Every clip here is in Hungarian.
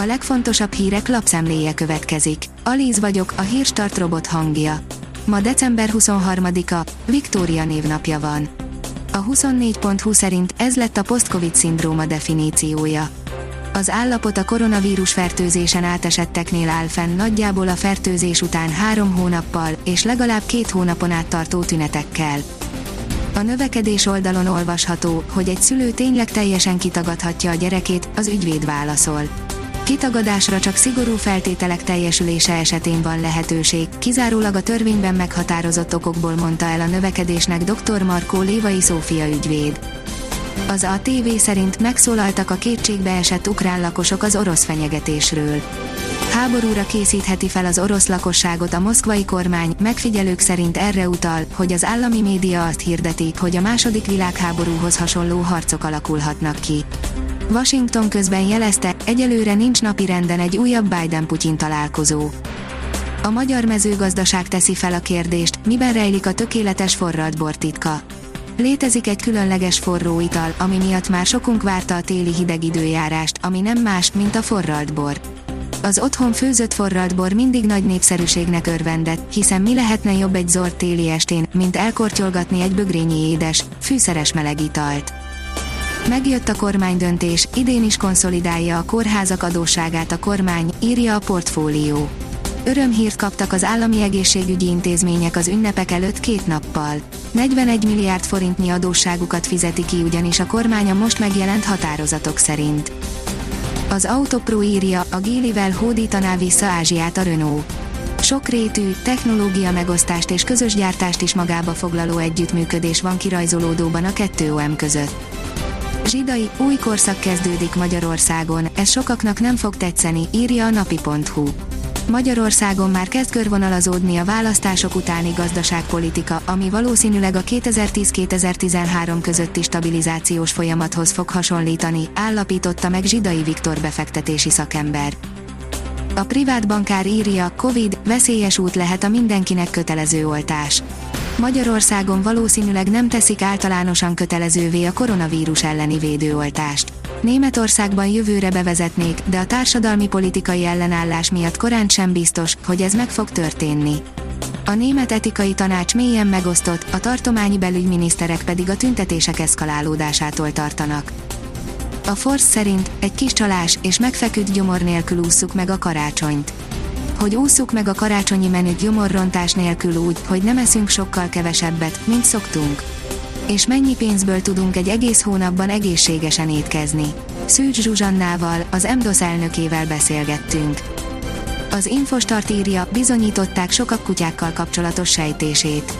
A legfontosabb hírek lapszemléje következik. Alíz vagyok, a hírstart robot hangja. Ma december 23-a, Viktória névnapja van. A 24.20 szerint ez lett a post-covid szindróma definíciója. Az állapot a koronavírus fertőzésen átesetteknél áll fenn nagyjából a fertőzés után három hónappal, és legalább két hónapon át tartó tünetekkel. A növekedés oldalon olvasható, hogy egy szülő tényleg teljesen kitagadhatja a gyerekét, az ügyvéd válaszol. Kitagadásra csak szigorú feltételek teljesülése esetén van lehetőség, kizárólag a törvényben meghatározott okokból mondta el a növekedésnek dr. Markó Lévai Szófia ügyvéd. Az ATV szerint megszólaltak a kétségbe esett ukrán lakosok az orosz fenyegetésről. Háborúra készítheti fel az orosz lakosságot a moszkvai kormány, megfigyelők szerint erre utal, hogy az állami média azt hirdeti, hogy a második világháborúhoz hasonló harcok alakulhatnak ki. Washington közben jelezte, egyelőre nincs napirenden egy újabb Biden-Putyin találkozó. A magyar mezőgazdaság teszi fel a kérdést, miben rejlik a tökéletes forralt bor titka. Létezik egy különleges forró ital, ami miatt már sokunk várta a téli hideg időjárást, ami nem más, mint a forralt bor. Az otthon főzött forralt bor mindig nagy népszerűségnek örvendett, hiszen mi lehetne jobb egy zord téli estén, mint elkortyolgatni egy bögrényi édes, fűszeres meleg italt. Megjött a kormánydöntés, idén is konszolidálja a kórházak adósságát a kormány, írja a portfólió. Örömhírt kaptak az állami egészségügyi intézmények az ünnepek előtt két nappal. 41 milliárd forintnyi adósságukat fizeti ki ugyanis a kormány a most megjelent határozatok szerint. Az Autopro írja, a Gélivel hódítaná vissza Ázsiát a Renault. Sokrétű, technológia megosztást és közös gyártást is magába foglaló együttműködés van kirajzolódóban a 2OM között. Zsidai, új korszak kezdődik Magyarországon, ez sokaknak nem fog tetszeni, írja a napi.hu. Magyarországon már kezd körvonalazódni a választások utáni gazdaságpolitika, ami valószínűleg a 2010-2013 közötti stabilizációs folyamathoz fog hasonlítani, állapította meg Zsidai Viktor befektetési szakember. A privát bankár írja, Covid, veszélyes út lehet a mindenkinek kötelező oltás. Magyarországon valószínűleg nem teszik általánosan kötelezővé a koronavírus elleni védőoltást. Németországban jövőre bevezetnék, de a társadalmi politikai ellenállás miatt korán sem biztos, hogy ez meg fog történni. A német etikai tanács mélyen megosztott, a tartományi belügyminiszterek pedig a tüntetések eszkalálódásától tartanak. A Force szerint egy kis csalás és megfeküdt gyomor nélkül ússzuk meg a karácsonyt. Hogy ússzuk meg a karácsonyi menüt gyomorrontás nélkül úgy, hogy nem eszünk sokkal kevesebbet, mint szoktunk és mennyi pénzből tudunk egy egész hónapban egészségesen étkezni. Szűcs Zsuzsannával, az MDOS elnökével beszélgettünk. Az Infostart írja, bizonyították sokak kutyákkal kapcsolatos sejtését.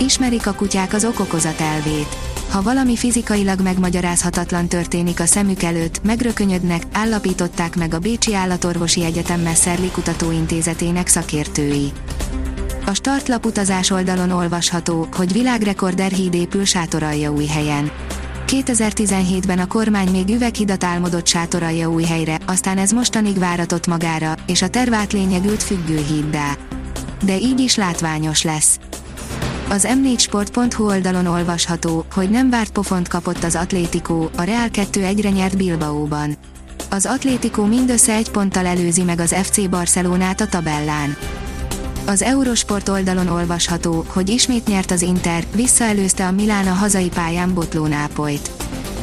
Ismerik a kutyák az okokozat elvét. Ha valami fizikailag megmagyarázhatatlan történik a szemük előtt, megrökönyödnek, állapították meg a Bécsi Állatorvosi Egyetem Messzerli Kutatóintézetének szakértői. A startlap utazás oldalon olvasható, hogy világrekorder híd épül új helyen. 2017-ben a kormány még üveghidat álmodott új helyre, aztán ez mostanig váratott magára, és a terv átlényegült függőhíddá. De így is látványos lesz. Az m4sport.hu oldalon olvasható, hogy nem várt pofont kapott az Atlético, a Real 2 egyre nyert Bilbaóban. Az Atlético mindössze egy ponttal előzi meg az FC Barcelonát a tabellán. Az Eurosport oldalon olvasható, hogy ismét nyert az Inter, visszaelőzte a Milán a hazai pályán Botló Nápolyt.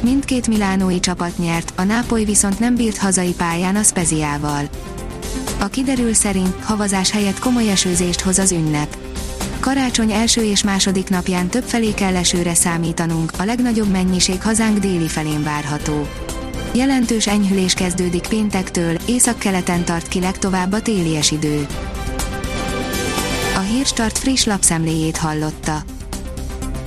Mindkét milánói csapat nyert, a Nápoly viszont nem bírt hazai pályán a Speziával. A kiderül szerint havazás helyett komoly esőzést hoz az ünnep. Karácsony első és második napján több felé kell esőre számítanunk, a legnagyobb mennyiség hazánk déli felén várható. Jelentős enyhülés kezdődik péntektől, északkeleten tart ki legtovább a télies idő. A Hírstart friss lapszemléjét hallotta.